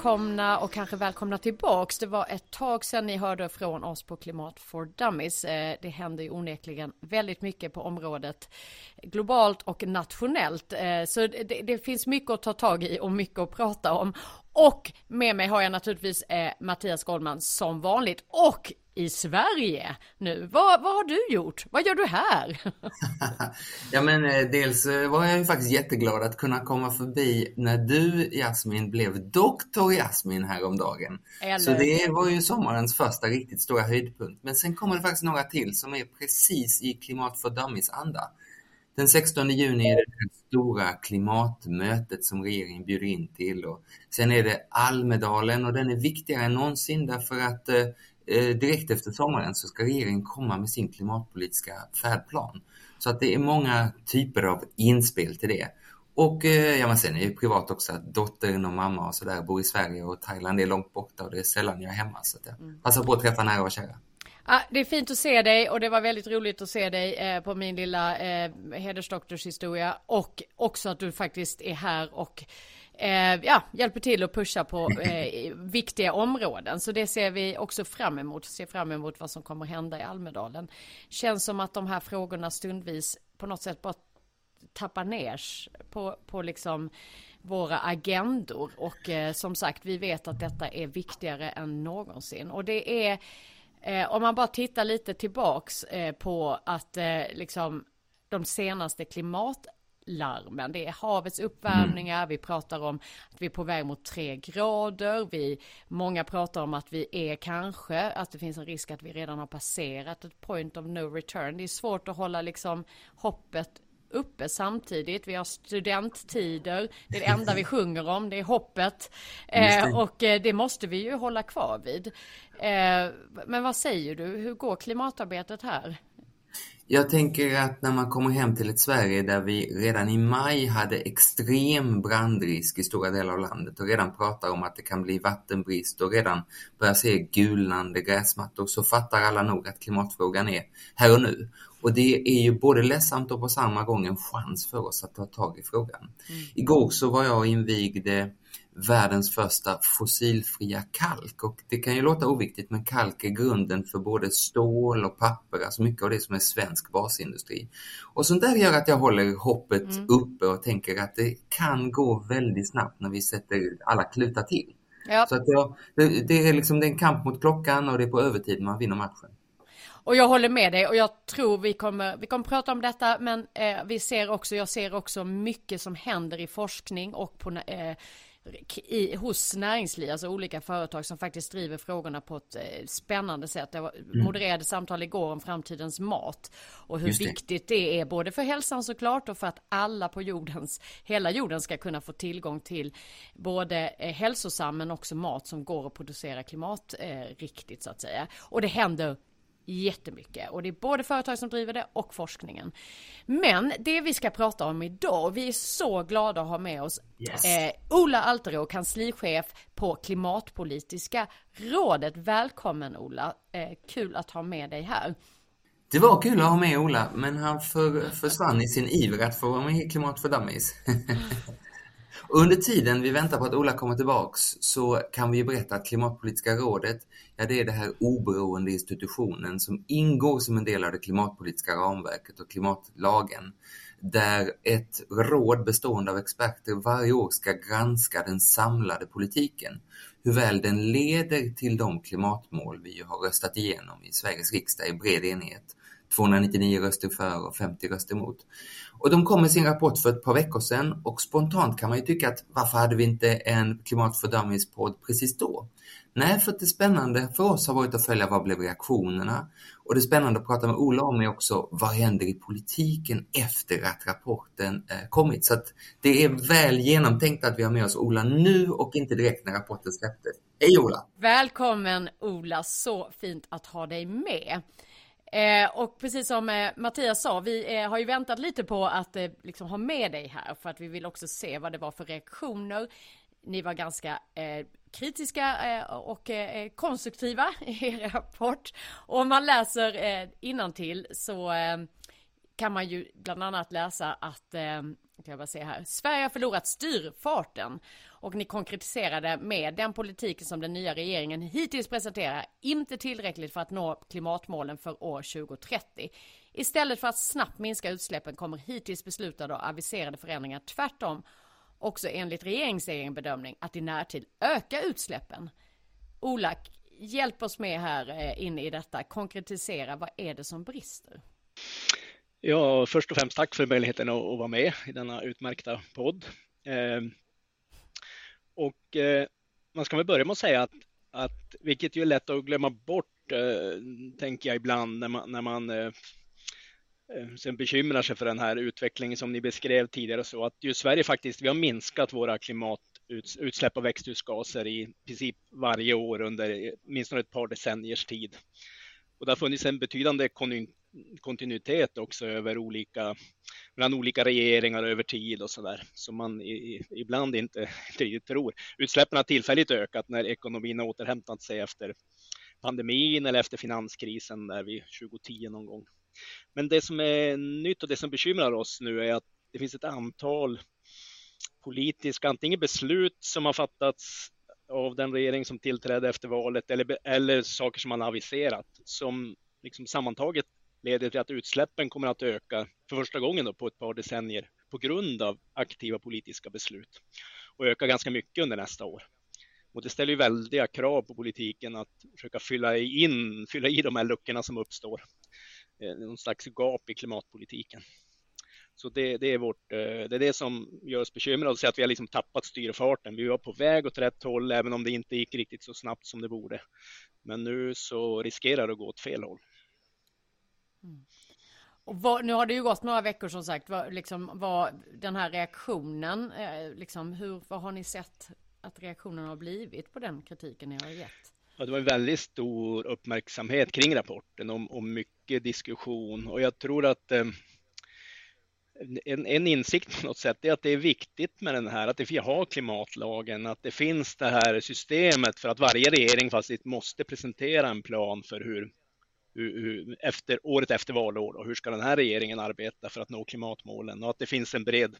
välkomna och kanske välkomna tillbaks. Det var ett tag sedan ni hörde från oss på Klimat for Dummies. Eh, det händer ju onekligen väldigt mycket på området globalt och nationellt. Eh, så det, det finns mycket att ta tag i och mycket att prata om. Och med mig har jag naturligtvis eh, Mattias Goldman som vanligt och i Sverige nu. Vad, vad har du gjort? Vad gör du här? ja men eh, dels eh, var jag ju faktiskt jätteglad att kunna komma förbi när du Jasmin blev doktor Jasmin häromdagen. Eller... Så det var ju sommarens första riktigt stora höjdpunkt. Men sen kommer det faktiskt några till som är precis i Klimat för Dummies anda. Den 16 juni är det det stora klimatmötet som regeringen bjuder in till. Och sen är det Almedalen och den är viktigare än någonsin därför att eh, Eh, direkt efter sommaren så ska regeringen komma med sin klimatpolitiska färdplan. Så att det är många typer av inspel till det. Och eh, ja, men sen är det privat också att dottern och mamma och sådär bor i Sverige och Thailand är långt borta och det är sällan jag är hemma. Så att jag mm. passar på att träffa nära och kära. Ah, det är fint att se dig och det var väldigt roligt att se dig eh, på min lilla eh, hedersdoktorshistoria och också att du faktiskt är här och eh, ja, hjälper till att pusha på eh, viktiga områden. Så det ser vi också fram emot. Ser fram emot vad som kommer hända i Almedalen. Känns som att de här frågorna stundvis på något sätt bara tappar ner på, på liksom våra agendor. Och eh, som sagt, vi vet att detta är viktigare än någonsin. Och det är, eh, om man bara tittar lite tillbaks eh, på att eh, liksom de senaste klimat larmen. Det är havets uppvärmningar, mm. vi pratar om att vi är på väg mot tre grader, vi, många pratar om att vi är kanske, att det finns en risk att vi redan har passerat ett point of no return. Det är svårt att hålla liksom hoppet uppe samtidigt. Vi har studenttider. Det är det enda vi sjunger om. Det är hoppet. Eh, och eh, det måste vi ju hålla kvar vid. Eh, men vad säger du? Hur går klimatarbetet här? Jag tänker att när man kommer hem till ett Sverige där vi redan i maj hade extrem brandrisk i stora delar av landet och redan pratar om att det kan bli vattenbrist och redan börjar se gulnande gräsmattor så fattar alla nog att klimatfrågan är här och nu. Och det är ju både ledsamt och på samma gång en chans för oss att ta tag i frågan. Mm. Igår så var jag och invigde världens första fossilfria kalk. Och det kan ju låta oviktigt men kalk är grunden för både stål och papper, alltså mycket av det som är svensk basindustri. Och sånt där gör att jag håller hoppet mm. uppe och tänker att det kan gå väldigt snabbt när vi sätter alla klutar till. Ja. Så att jag, det, det, är liksom det är en kamp mot klockan och det är på övertid man vinner matchen. Och jag håller med dig och jag tror vi kommer, vi kommer prata om detta men eh, vi ser också, jag ser också mycket som händer i forskning och på eh, i, hos näringsliv, alltså olika företag som faktiskt driver frågorna på ett eh, spännande sätt. Det var mm. modererade samtal igår om framtidens mat och hur det. viktigt det är både för hälsan såklart och för att alla på jordens, hela jorden ska kunna få tillgång till både eh, hälsosam men också mat som går att producera klimatriktigt eh, så att säga. Och det händer jättemycket och det är både företag som driver det och forskningen. Men det vi ska prata om idag, vi är så glada att ha med oss yes. eh, Ola Alterå, kanslichef på Klimatpolitiska rådet. Välkommen Ola, eh, kul att ha med dig här. Det var kul att ha med Ola, men han för, försvann i sin iver att få vara med i Klimat för Dummies. Under tiden vi väntar på att Ola kommer tillbaks så kan vi berätta att Klimatpolitiska rådet, ja det är den här oberoende institutionen som ingår som en del av det klimatpolitiska ramverket och klimatlagen. Där ett råd bestående av experter varje år ska granska den samlade politiken. Hur väl den leder till de klimatmål vi har röstat igenom i Sveriges riksdag i bred enighet 299 röster för och 50 röster emot. Och de kom med sin rapport för ett par veckor sedan och spontant kan man ju tycka att varför hade vi inte en klimatfördömningspodd precis då? Nej, för att det spännande för oss har varit att följa vad blev reaktionerna och det spännande att prata med Ola om är också vad händer i politiken efter att rapporten eh, kommit. Så att det är väl genomtänkt att vi har med oss Ola nu och inte direkt när rapporten släpptes. Hej Ola! Välkommen Ola, så fint att ha dig med. Eh, och precis som eh, Mattias sa, vi eh, har ju väntat lite på att eh, liksom ha med dig här för att vi vill också se vad det var för reaktioner. Ni var ganska eh, kritiska eh, och eh, eh, konstruktiva i er rapport. Och om man läser eh, innantill så kan man ju bland annat läsa att, eh, kan jag bara se här, Sverige har förlorat styrfarten. Och ni konkretiserade med den politiken som den nya regeringen hittills presenterar, inte tillräckligt för att nå klimatmålen för år 2030. Istället för att snabbt minska utsläppen kommer hittills beslutade och aviserade förändringar tvärtom också enligt regeringens egen bedömning att i närtid öka utsläppen. Ola, hjälp oss med här eh, in i detta. Konkretisera, vad är det som brister? Ja, först och främst tack för möjligheten att, vara med i denna utmärkta podd. Ehm, och eh, man ska väl börja med att säga att, att vilket ju är lätt att glömma bort, eh, tänker jag ibland när man, när man eh, eh, sen bekymrar sig för den här utvecklingen som ni beskrev tidigare så att ju Sverige faktiskt, vi har minskat våra klimatutsläpp av växthusgaser i princip varje år under minst ett par decenniers tid. Och det har funnits en betydande kontinuitet också över olika, mellan olika regeringar över tid och så där, som man i, ibland inte, inte riktigt tror. Utsläppen har tillfälligt ökat när ekonomin har återhämtat sig efter pandemin eller efter finanskrisen där vid 2010 någon gång. Men det som är nytt och det som bekymrar oss nu är att det finns ett antal politiska, antingen beslut som har fattats av den regering som tillträdde efter valet eller, eller saker som man har aviserat som liksom sammantaget leder till att utsläppen kommer att öka för första gången då på ett par decennier på grund av aktiva politiska beslut och öka ganska mycket under nästa år. Och det ställer ju väldiga krav på politiken att försöka fylla, in, fylla i de här luckorna som uppstår. Eh, någon slags gap i klimatpolitiken. Så det, det, är vårt, eh, det är det som gör oss bekymrade, att vi har liksom tappat styrfarten. Vi var på väg åt rätt håll, även om det inte gick riktigt så snabbt som det borde. Men nu så riskerar det att gå åt fel håll. Mm. Och vad, nu har det ju gått några veckor som sagt. Vad, liksom, vad, den här reaktionen, eh, liksom, hur, vad har ni sett att reaktionen har blivit på den kritiken ni har gett? Ja, det var en väldigt stor uppmärksamhet kring rapporten och, och mycket diskussion och jag tror att eh, en, en, insikt på något sätt är att det är viktigt med den här, att vi har klimatlagen, att det finns det här systemet för att varje regering faktiskt måste presentera en plan för hur, hur, efter, året efter valår och hur ska den här regeringen arbeta för att nå klimatmålen och att det finns en bred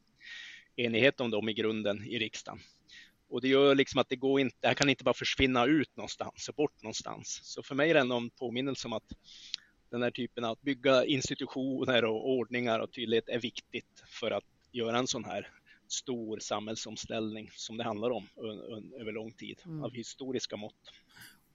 enighet om dem i grunden i riksdagen. Och det gör liksom att det går inte, det här kan inte bara försvinna ut någonstans och bort någonstans. Så för mig är det ändå en påminnelse om att den här typen av att bygga institutioner och ordningar och tydlighet är viktigt för att göra en sån här stor samhällsomställning som det handlar om över lång tid mm. av historiska mått.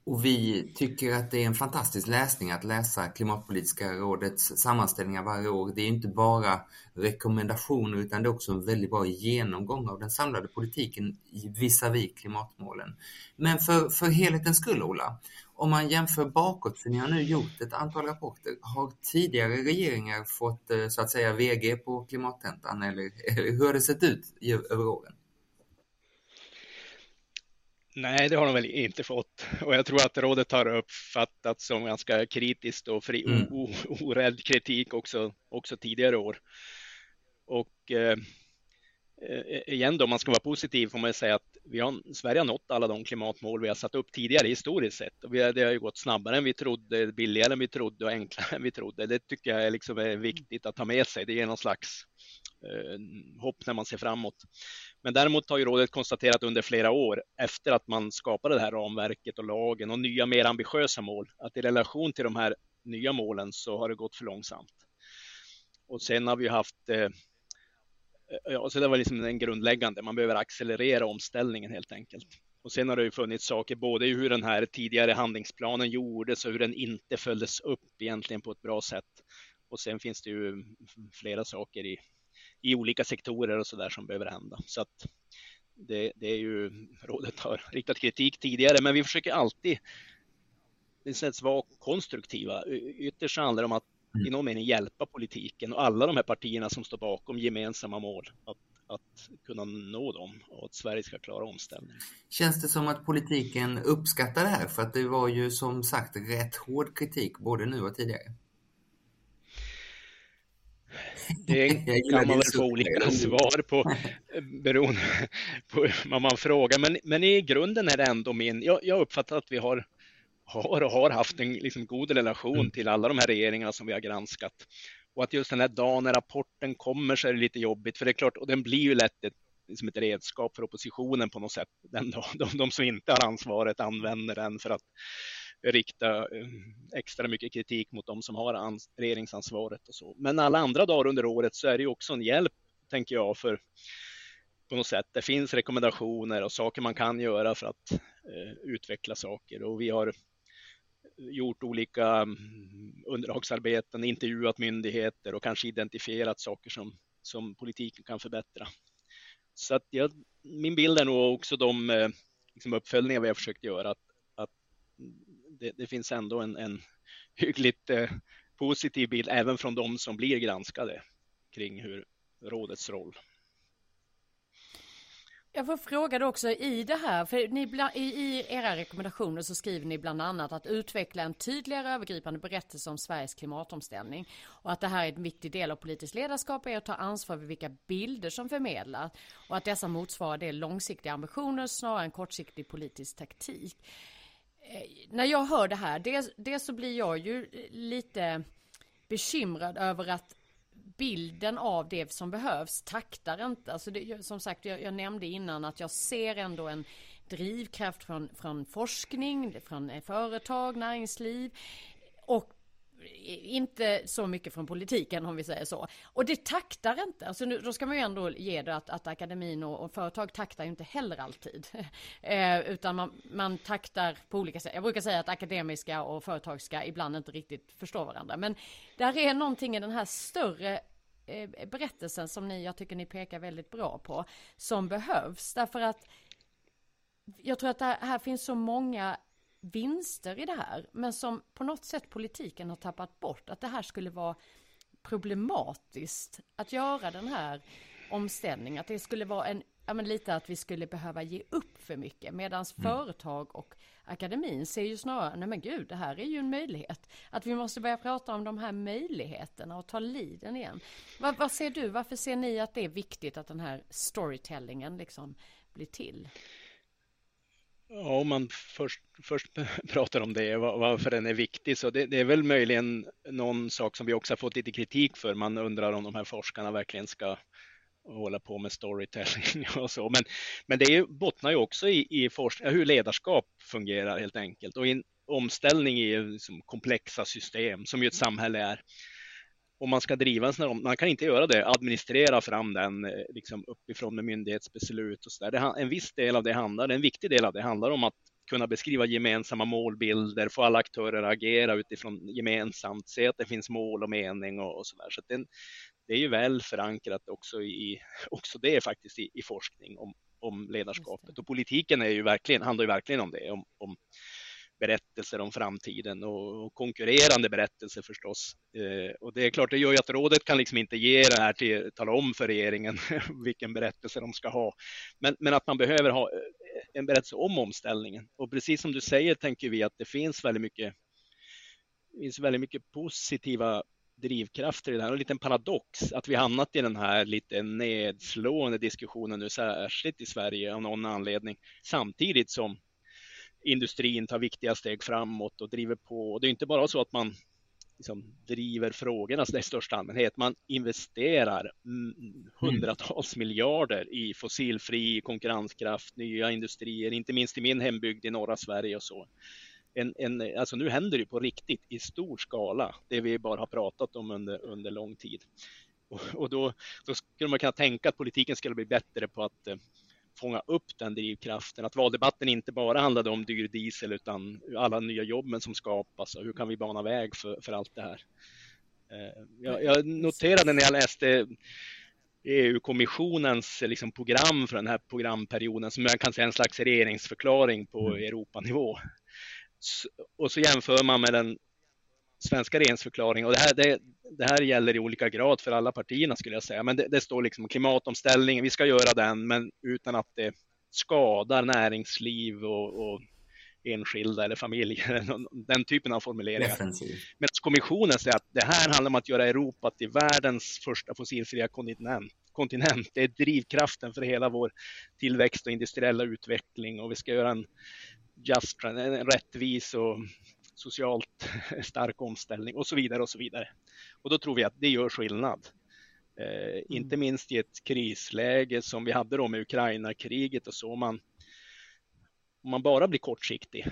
Och vi tycker att det är en fantastisk läsning att läsa Klimatpolitiska rådets sammanställningar varje år. Det är inte bara rekommendationer utan det är också en väldigt bra genomgång av den samlade politiken visavi klimatmålen. Men för, för helhetens skull, Ola, om man jämför bakåt, för ni har nu gjort ett antal rapporter, har tidigare regeringar fått eh, så att säga VG på klimattentan eller, eller hur har det sett ut över åren? Nej, det har de väl inte fått. Och jag tror att rådet har uppfattats som ganska kritiskt och fri, mm. orädd kritik också, också tidigare år. Och eh, eh, igen då, om man ska vara positiv får man säga att vi har, Sverige har nått alla de klimatmål vi har satt upp tidigare historiskt sett. Och vi, det har ju gått snabbare än vi trodde, billigare än vi trodde och enklare än vi trodde. Det tycker jag är, liksom är viktigt att ta med sig. Det ger någon slags Eh, hopp när man ser framåt. Men däremot har ju rådet konstaterat under flera år efter att man skapade det här ramverket och lagen och nya mer ambitiösa mål att i relation till de här nya målen så har det gått för långsamt. Och sen har vi haft eh, Ja, så det var liksom den grundläggande. Man behöver accelerera omställningen helt enkelt. Och sen har det ju funnits saker både i hur den här tidigare handlingsplanen gjordes och hur den inte följdes upp egentligen på ett bra sätt. Och sen finns det ju flera saker i, i olika sektorer och så där som behöver hända. Så att det, det är ju, rådet har riktat kritik tidigare, men vi försöker alltid det sätts vara konstruktiva. Ytterst handlar det om att i någon mening hjälpa politiken och alla de här partierna som står bakom gemensamma mål att, att kunna nå dem och att Sverige ska klara omställningen. Känns det som att politiken uppskattar det här? För att det var ju som sagt rätt hård kritik både nu och tidigare. Det kan man väl få olika svar på beroende på vad man frågar. Men, men i grunden är det ändå min, jag, jag uppfattar att vi har, har och har haft en liksom god relation mm. till alla de här regeringarna som vi har granskat. Och att just den här dagen när rapporten kommer så är det lite jobbigt, för det är klart, och den blir ju lätt ett, liksom ett redskap för oppositionen på något sätt. Den dag, de, de som inte har ansvaret använder den för att rikta eh, extra mycket kritik mot de som har regeringsansvaret och så. Men alla andra dagar under året så är det ju också en hjälp, tänker jag, för på något sätt. Det finns rekommendationer och saker man kan göra för att eh, utveckla saker och vi har gjort olika mm, underlagsarbeten, intervjuat myndigheter och kanske identifierat saker som, som politiken kan förbättra. Så att jag, min bild är nog också de eh, liksom uppföljningar vi har försökt göra, att det, det finns ändå en, en hyggligt eh, positiv bild även från de som blir granskade kring hur rådets roll jag får fråga då också i det här, för ni, i, i era rekommendationer så skriver ni bland annat att utveckla en tydligare övergripande berättelse om Sveriges klimatomställning och att det här är en viktig del av politiskt ledarskap är att ta ansvar för vilka bilder som förmedlas och att dessa motsvarar det långsiktiga ambitioner snarare än kortsiktig politisk taktik. Eh, när jag hör det här, dels, dels så blir jag ju lite bekymrad över att bilden av det som behövs taktar inte. Alltså det, som sagt, jag, jag, nämnde innan att jag ser ändå en drivkraft från, från forskning, från eh, företag, näringsliv och inte så mycket från politiken om vi säger så. Och det taktar inte. Alltså nu, då ska man ju ändå ge det att, att akademin och, och företag taktar ju inte heller alltid. eh, utan man, man taktar på olika sätt. Jag brukar säga att akademiska och företagska ibland inte riktigt förstår varandra. Men där är någonting i den här större eh, berättelsen som ni, jag tycker ni pekar väldigt bra på, som behövs. Därför att jag tror att det här finns så många vinster i det här, men som på något sätt politiken har tappat bort. Att det här skulle vara problematiskt att göra den här omställningen. Att det skulle vara en, ja men lite att vi skulle behöva ge upp för mycket. Medan mm. företag och akademin ser ju snarare, nej men gud, det här är ju en möjlighet. Att vi måste börja prata om de här möjligheterna och ta liden igen. Vad, vad ser du, varför ser ni att det är viktigt att den här storytellingen liksom blir till? Ja, om man först, först pratar om det, varför den är viktig, så det, det, är väl möjligen någon sak som vi också har fått lite kritik för. Man undrar om de här forskarna verkligen ska hålla på med storytelling och så. Men, men det bottnar ju också i, i forskning, hur ledarskap fungerar helt enkelt och i en omställning i liksom komplexa system som ju ett samhälle är om man ska driva en sån här, man kan inte göra det, administrera fram den eh, liksom uppifrån med myndighetsbeslut och så där. en viss del av det handlar, en viktig del av det handlar om att kunna beskriva gemensamma målbilder, få alla aktörer att agera utifrån gemensamt, se att det finns mål och mening och, och så där. Så det, det är ju väl förankrat också i, också det faktiskt i, i forskning om, om ledarskapet. Och politiken är ju verkligen, handlar ju verkligen om det, om, om berättelser om framtiden och, konkurrerande berättelser förstås. Eh, och det är klart, det gör ju att rådet kan liksom inte ge det här till, tala om för regeringen vilken berättelse de ska ha. Men, men att man behöver ha eh, en berättelse om omställningen. Och precis som du säger tänker vi att det finns väldigt mycket, finns väldigt mycket positiva drivkrafter i det här. En liten paradox att vi hamnat i den här lite nedslående diskussionen nu, särskilt i Sverige av någon anledning, samtidigt som industrin tar viktiga steg framåt och driver på. Och det är inte bara så att man liksom driver frågorna i största allmänhet. Man investerar hundratals mm. miljarder i fossilfri konkurrenskraft, nya industrier, inte minst i min hembygd i norra Sverige och så. En, en, alltså nu händer det på riktigt i stor skala, det vi bara har pratat om under, under lång tid. Och, och då, då skulle man kunna tänka att politiken skulle bli bättre på att eh, fånga upp den drivkraften. Att valdebatten inte bara handlade om dyr diesel utan alla nya jobben som skapas och hur kan vi bana väg för, för allt det här. Eh, jag, jag noterade när jag läste EU-kommissionens liksom program för den här programperioden som jag kan säga en slags regeringsförklaring på mm. Europanivå. Och så jämför man med den svenska regeringsförklaringen och det här, det, det, här gäller i olika grad för alla partierna skulle jag säga. Men det, det står liksom klimatomställningen, vi ska göra den, men utan att det skadar näringsliv och, och enskilda eller familjer, den typen av formuleringar. Defensiv. Men kommissionen säger att det här handlar om att göra Europa till världens första fossilfria kontinent. kontinent. Det är drivkraften för hela vår tillväxt och industriella utveckling och vi ska göra en just, en rättvis och socialt stark omställning och så vidare och så vidare. Och då tror vi att det gör skillnad. Eh, mm. Inte minst i ett krisläge som vi hade då med Ukraina-kriget och så. Om man, om man bara blir kortsiktig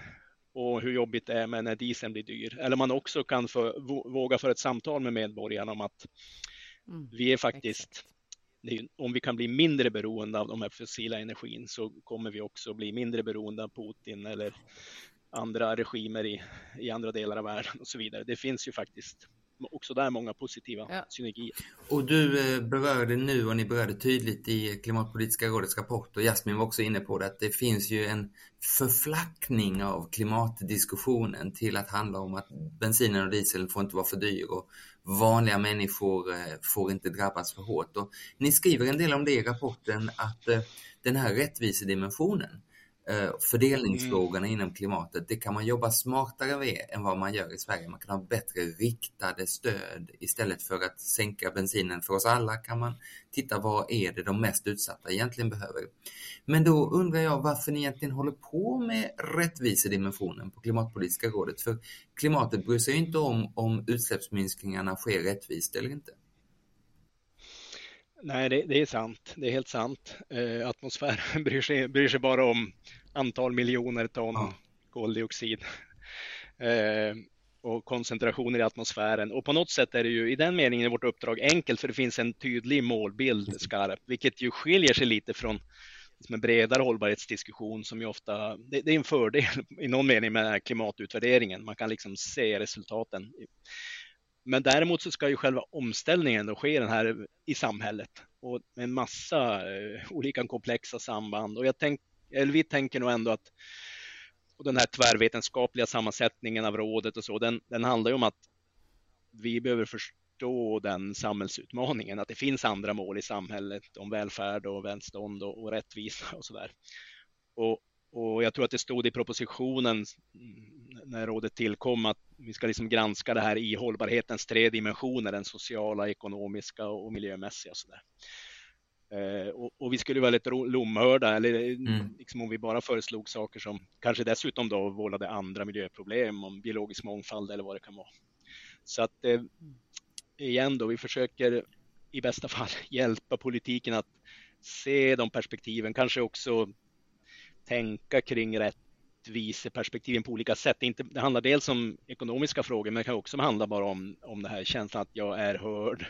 och hur jobbigt det är med när dieseln blir dyr. Eller man också kan få, våga föra ett samtal med medborgarna om att mm. vi är faktiskt, är, om vi kan bli mindre beroende av de här fossila energin så kommer vi också bli mindre beroende av Putin eller andra regimer i, i andra delar av världen och så vidare. Det finns ju faktiskt också där många positiva ja. synergier. Och du eh, berörde nu och ni berörde tydligt i Klimatpolitiska rådets rapport och Jasmin var också inne på det att det finns ju en förflackning av klimatdiskussionen till att handla om att bensinen och dieseln får inte vara för dyr och vanliga människor eh, får inte drabbas för hårt. Och ni skriver en del om det i rapporten att eh, den här rättvisedimensionen fördelningsfrågorna mm. inom klimatet, det kan man jobba smartare med än vad man gör i Sverige. Man kan ha bättre riktade stöd istället för att sänka bensinen för oss alla kan man titta vad är det de mest utsatta egentligen behöver. Men då undrar jag varför ni egentligen håller på med rättvisedimensionen på Klimatpolitiska rådet. För klimatet bryr sig inte om om utsläppsminskningarna sker rättvist eller inte. Nej, det, det, är sant. Det är helt sant. Eh, atmosfären bryr sig, bryr sig, bara om antal miljoner ton ja. koldioxid eh, och koncentrationer i atmosfären. Och på något sätt är det ju i den meningen vårt uppdrag enkelt för det finns en tydlig målbild skarp, vilket ju skiljer sig lite från en bredare hållbarhetsdiskussion som ju ofta, det, det är en fördel i någon mening med klimatutvärderingen. Man kan liksom se resultaten men däremot så ska ju själva omställningen då ske den här i samhället och med en massa eh, olika komplexa samband. Och jag tänk, eller vi tänker nog ändå att och den här tvärvetenskapliga sammansättningen av rådet och så, den, den handlar ju om att vi behöver förstå den samhällsutmaningen, att det finns andra mål i samhället om välfärd och välstånd och, och rättvisa och så där. Och, och jag tror att det stod i propositionen när rådet tillkom att vi ska liksom granska det här i hållbarhetens tre dimensioner, den sociala, ekonomiska och miljömässiga. Och så. Eh, och, och, vi skulle vara lite lomhörda, eller mm. liksom om vi bara föreslog saker som kanske dessutom då vållade andra miljöproblem, om biologisk mångfald eller vad det kan vara. Så att eh, igen då, vi försöker i bästa fall hjälpa politiken att se de perspektiven, kanske också tänka kring rättviseperspektiven på olika sätt. Det, inte, det handlar dels om ekonomiska frågor, men det kan också handla bara om, om det här känslan att jag är hörd,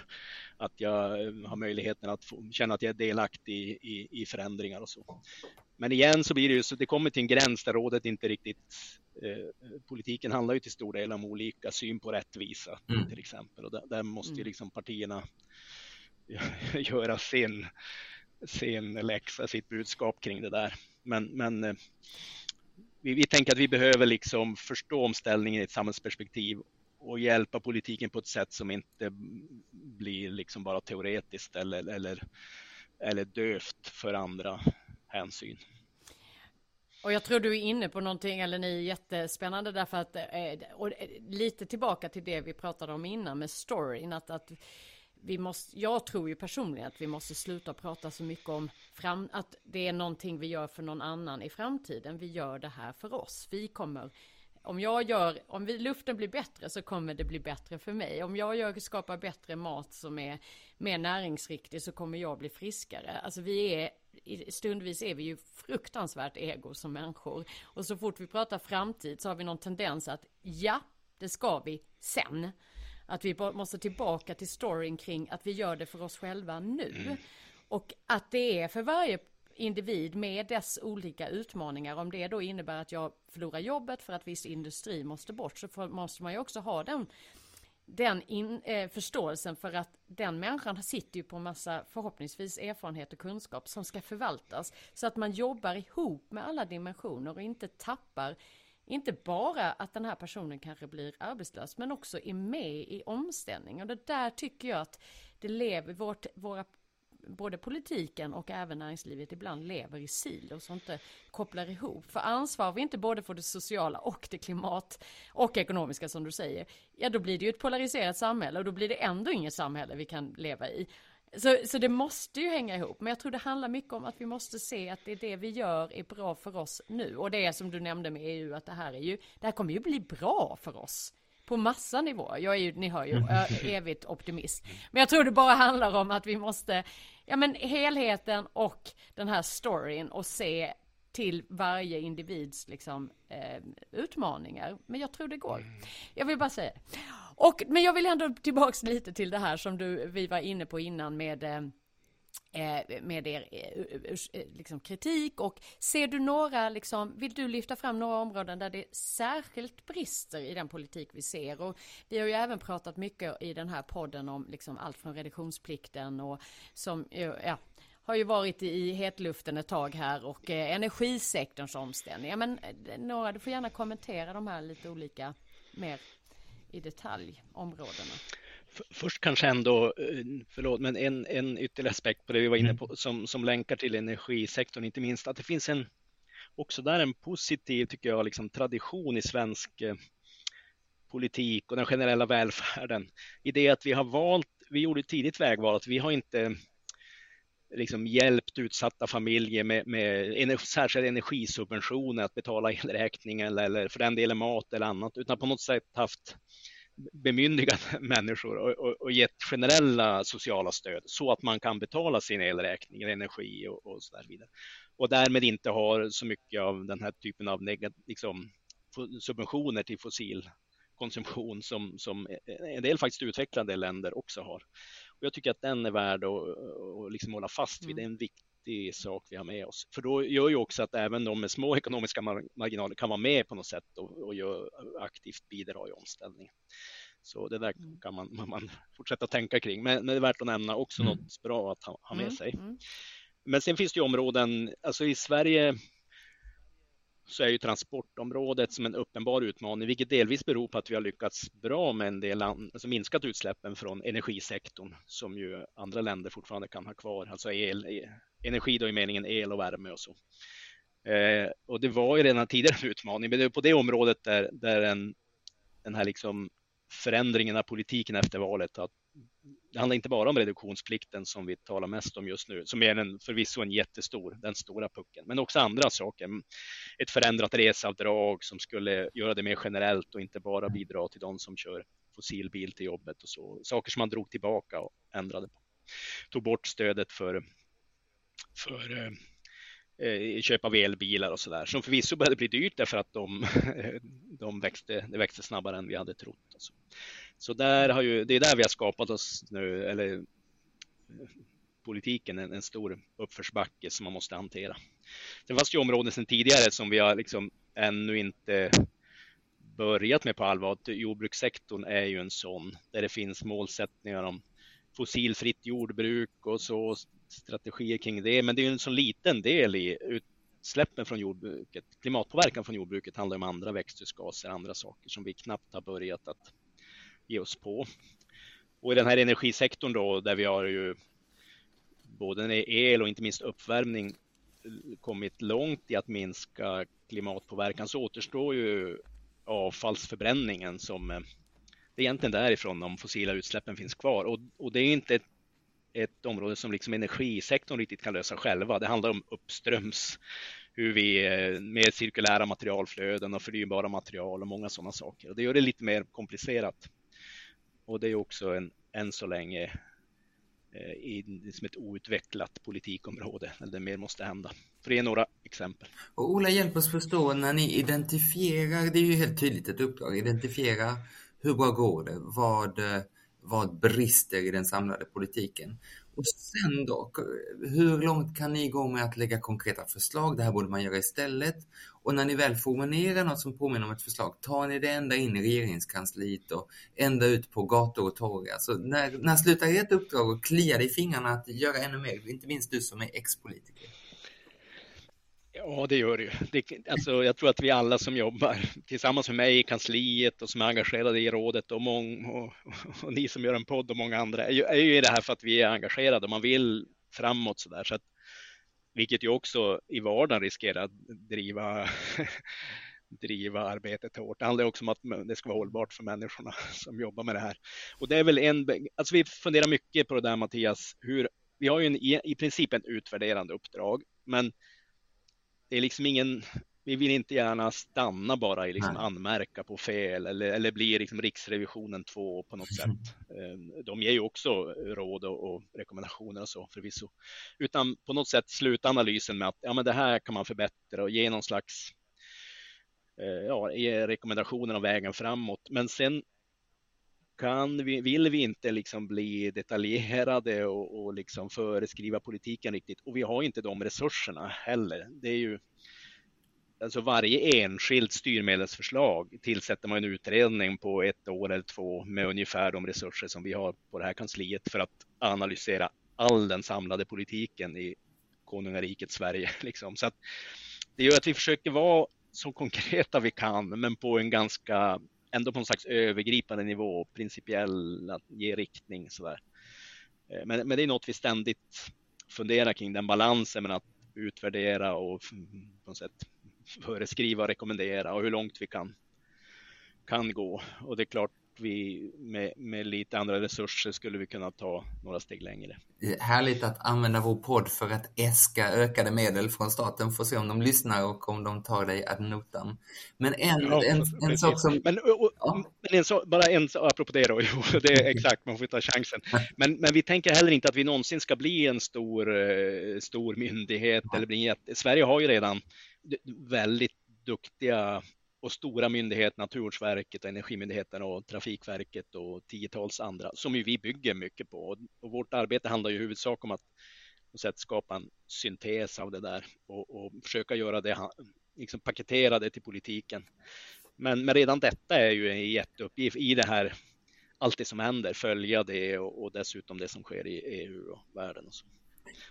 att jag har möjligheten att få, känna att jag är delaktig i, i, i förändringar och så. Men igen så blir det ju så, det kommer till en gräns där rådet inte riktigt eh, politiken handlar ju till stor del om olika syn på rättvisa mm. till exempel och där, där måste ju mm. liksom partierna göra sin, sin läxa, sitt budskap kring det där. Men, men eh, vi, vi tänker att vi behöver liksom förstå omställningen i ett samhällsperspektiv och hjälpa politiken på ett sätt som inte blir liksom bara teoretiskt eller, eller, eller dövt för andra hänsyn. Och jag tror du är inne på någonting, eller ni är jättespännande därför att, eh, och eh, lite tillbaka till det vi pratade om innan med storyn, att, att vi måste, jag tror ju personligen att vi måste sluta prata så mycket om fram, att det är någonting vi gör för någon annan i framtiden. Vi gör det här för oss. Vi kommer, om jag gör, om vi, luften blir bättre så kommer det bli bättre för mig. Om jag gör, skapar bättre mat som är mer näringsriktig så kommer jag bli friskare. Alltså vi är, stundvis är vi ju fruktansvärt ego som människor. Och så fort vi pratar framtid så har vi någon tendens att ja, det ska vi sen. Att vi måste tillbaka till storyn kring att vi gör det för oss själva nu. Mm. Och att det är för varje individ med dess olika utmaningar. Om det då innebär att jag förlorar jobbet för att viss industri måste bort så måste man ju också ha den, den in, eh, förståelsen för att den människan sitter ju på en massa förhoppningsvis erfarenhet och kunskap som ska förvaltas. Så att man jobbar ihop med alla dimensioner och inte tappar inte bara att den här personen kanske blir arbetslös men också är med i omställning. Och det där tycker jag att det lever, vårt, våra, både politiken och även näringslivet ibland lever i silos och inte kopplar ihop. För ansvar vi inte både för det sociala och det klimat och ekonomiska som du säger, ja då blir det ju ett polariserat samhälle och då blir det ändå inget samhälle vi kan leva i. Så, så det måste ju hänga ihop. Men jag tror det handlar mycket om att vi måste se att det är det vi gör är bra för oss nu. Och det är som du nämnde med EU att det här är ju, det här kommer ju bli bra för oss. På massa nivåer. Jag är ju, ni hör ju, evigt optimist. Men jag tror det bara handlar om att vi måste, ja men helheten och den här storyn och se till varje individs liksom, eh, utmaningar. Men jag tror det går. Jag vill bara säga och, Men jag vill ändå tillbaks lite till det här som du, vi var inne på innan med eh, eh med er eh, eh, liksom, kritik och ser du några, liksom, vill du lyfta fram några områden där det särskilt brister i den politik vi ser? Och vi har ju även pratat mycket i den här podden om liksom, allt från reduktionsplikten och som, ja, har ju varit i hetluften ett tag här och eh, energisektorns omställning. Ja, men några, du får gärna kommentera de här lite olika mer i detalj områdena. Först kanske ändå, eh, förlåt, men en, en ytterligare aspekt på det vi var inne mm. på som, som länkar till energisektorn, inte minst att det finns en också där en positiv, tycker jag, liksom, tradition i svensk eh, politik och den generella välfärden. I det att vi har valt, vi gjorde tidigt vägval, att vi har inte liksom hjälpt utsatta familjer med, med särskilda energisubventioner att betala elräkningen eller för den delen mat eller annat, utan på något sätt haft bemyndigat människor och, och, och gett generella sociala stöd så att man kan betala sin elräkning, energi och, och så där vidare. Och därmed inte har så mycket av den här typen av liksom, subventioner till fossil konsumtion som, som en del faktiskt utvecklade länder också har. Och jag tycker att den är värd att, att liksom hålla fast vid. Mm. Det är en viktig sak vi har med oss. För då gör ju också att även de med små ekonomiska marginaler kan vara med på något sätt och, och gör, aktivt bidra i omställningen. Så det där mm. kan man, man fortsätta tänka kring. Men, men, det är värt att nämna också mm. något bra att ha, ha med mm. sig. Mm. Men sen finns det ju områden, alltså i Sverige så är ju transportområdet som en uppenbar utmaning, vilket delvis beror på att vi har lyckats bra med en del, alltså minskat utsläppen från energisektorn som ju andra länder fortfarande kan ha kvar, alltså el, e, energi då i meningen el och värme och så. Eh, och det var ju redan tidigare en utmaning, men det är på det området där, där en, den här liksom förändringen av politiken efter valet, att det handlar inte bara om reduktionsplikten som vi talar mest om just nu, som är en, förvisso en jättestor, den stora pucken, men också andra saker. Ett förändrat reseavdrag som skulle göra det mer generellt och inte bara bidra till de som kör fossilbil till jobbet och så. Saker som man drog tillbaka och ändrade på. Tog bort stödet för, för eh, eh köp av elbilar och så där, som förvisso började bli dyrt därför att de, de växte, det växte snabbare än vi hade trott. Alltså. Så där har ju, det är där vi har skapat oss nu, eller politiken, en, en stor uppförsbacke som man måste hantera. Sen fanns det ju områden sedan tidigare som vi har liksom ännu inte börjat med på allvar. Jordbrukssektorn är ju en sån där det finns målsättningar om fossilfritt jordbruk och så strategier kring det. Men det är en så liten del i utsläppen från jordbruket. Klimatpåverkan från jordbruket handlar om andra växthusgaser, andra saker som vi knappt har börjat att ge oss på. Och i den här energisektorn då, där vi har ju både el och inte minst uppvärmning eh, kommit långt i att minska klimatpåverkan så återstår ju avfallsförbränningen som eh, det är egentligen därifrån de fossila utsläppen finns kvar och, och det är inte ett, ett, område som liksom energisektorn riktigt kan lösa själva. Det handlar om uppströms hur vi eh, med cirkulära materialflöden och förnybara material och många sådana saker. Och det gör det lite mer komplicerat. Och det är också en, än så länge som i liksom ett outvecklat politikområde, eller mer måste hända. För det är några exempel. Och Ola, hjälp oss förstå när ni identifierar, det är ju helt tydligt ett uppdrag, identifiera hur bra går det, vad, vad brister i den samlade politiken. Och sen då, hur långt kan ni gå med att lägga konkreta förslag? Det här borde man göra istället. Och när ni väl formulerar något som påminner om ett förslag, tar ni det ända in i regeringskansliet och ända ut på gator och torg? Alltså när, när slutar ert uppdrag och kliar i fingrarna att göra ännu mer? Inte minst du som är ex-politiker. Ja, det gör det ju. Det, alltså, jag tror att vi alla som jobbar tillsammans med mig i kansliet och som är engagerade i rådet och, mång, och, och ni som gör en podd och många andra är ju, är ju i det här för att vi är engagerade och man vill framåt så där. Så att, vilket ju också i vardagen riskerar att driva, driva arbetet hårt. Det handlar också om att det ska vara hållbart för människorna som jobbar med det här. Och det är väl en, alltså vi funderar mycket på det där Mattias, hur vi har ju en, i princip en utvärderande uppdrag, men det är liksom ingen vi vill inte gärna stanna bara i liksom anmärka på fel eller, eller bli liksom Riksrevisionen 2 på något sätt. Eh, de ger ju också råd och, och rekommendationer och så förvisso. Utan på något sätt sluta analysen med att ja, men det här kan man förbättra och ge någon slags eh, ja, ge rekommendationer om vägen framåt. Men sen kan vi, vill vi inte liksom bli detaljerade och, och liksom föreskriva politiken riktigt. Och vi har inte de resurserna heller. Det är ju alltså varje enskilt styrmedelsförslag tillsätter man en utredning på ett år eller två med ungefär de resurser som vi har på det här kansliet för att analysera all den samlade politiken i konungariket Sverige. Liksom. Så att det gör att vi försöker vara så konkreta vi kan, men på en ganska, ändå på en slags övergripande nivå, principiell, att ge riktning sådär. Eh, men, men det är något vi ständigt funderar kring, den balansen men att utvärdera och mm, på något sätt föreskriva och rekommendera och hur långt vi kan, kan gå. Och det är klart, vi med, med lite andra resurser skulle vi kunna ta några steg längre. Härligt att använda vår podd för att äska ökade medel från staten. Får se om de lyssnar och om de tar dig ad notam. Men en, ja, en, en sak som... Men, och, ja. men en så, bara en sak, apropå det då, jo, det är exakt, man får ta chansen. Men, men vi tänker heller inte att vi någonsin ska bli en stor, eh, stor myndighet ja. eller bli jätte... Sverige har ju redan väldigt duktiga och stora myndigheter, Naturvårdsverket, Energimyndigheten och Trafikverket och tiotals andra som ju vi bygger mycket på. Och vårt arbete handlar ju i huvudsak om att på sätt skapa en syntes av det där och, och försöka göra det, liksom paketera det till politiken. Men, men redan detta är ju en jätteuppgift i det här, allt det som händer, följa det och, och dessutom det som sker i EU och världen. Och så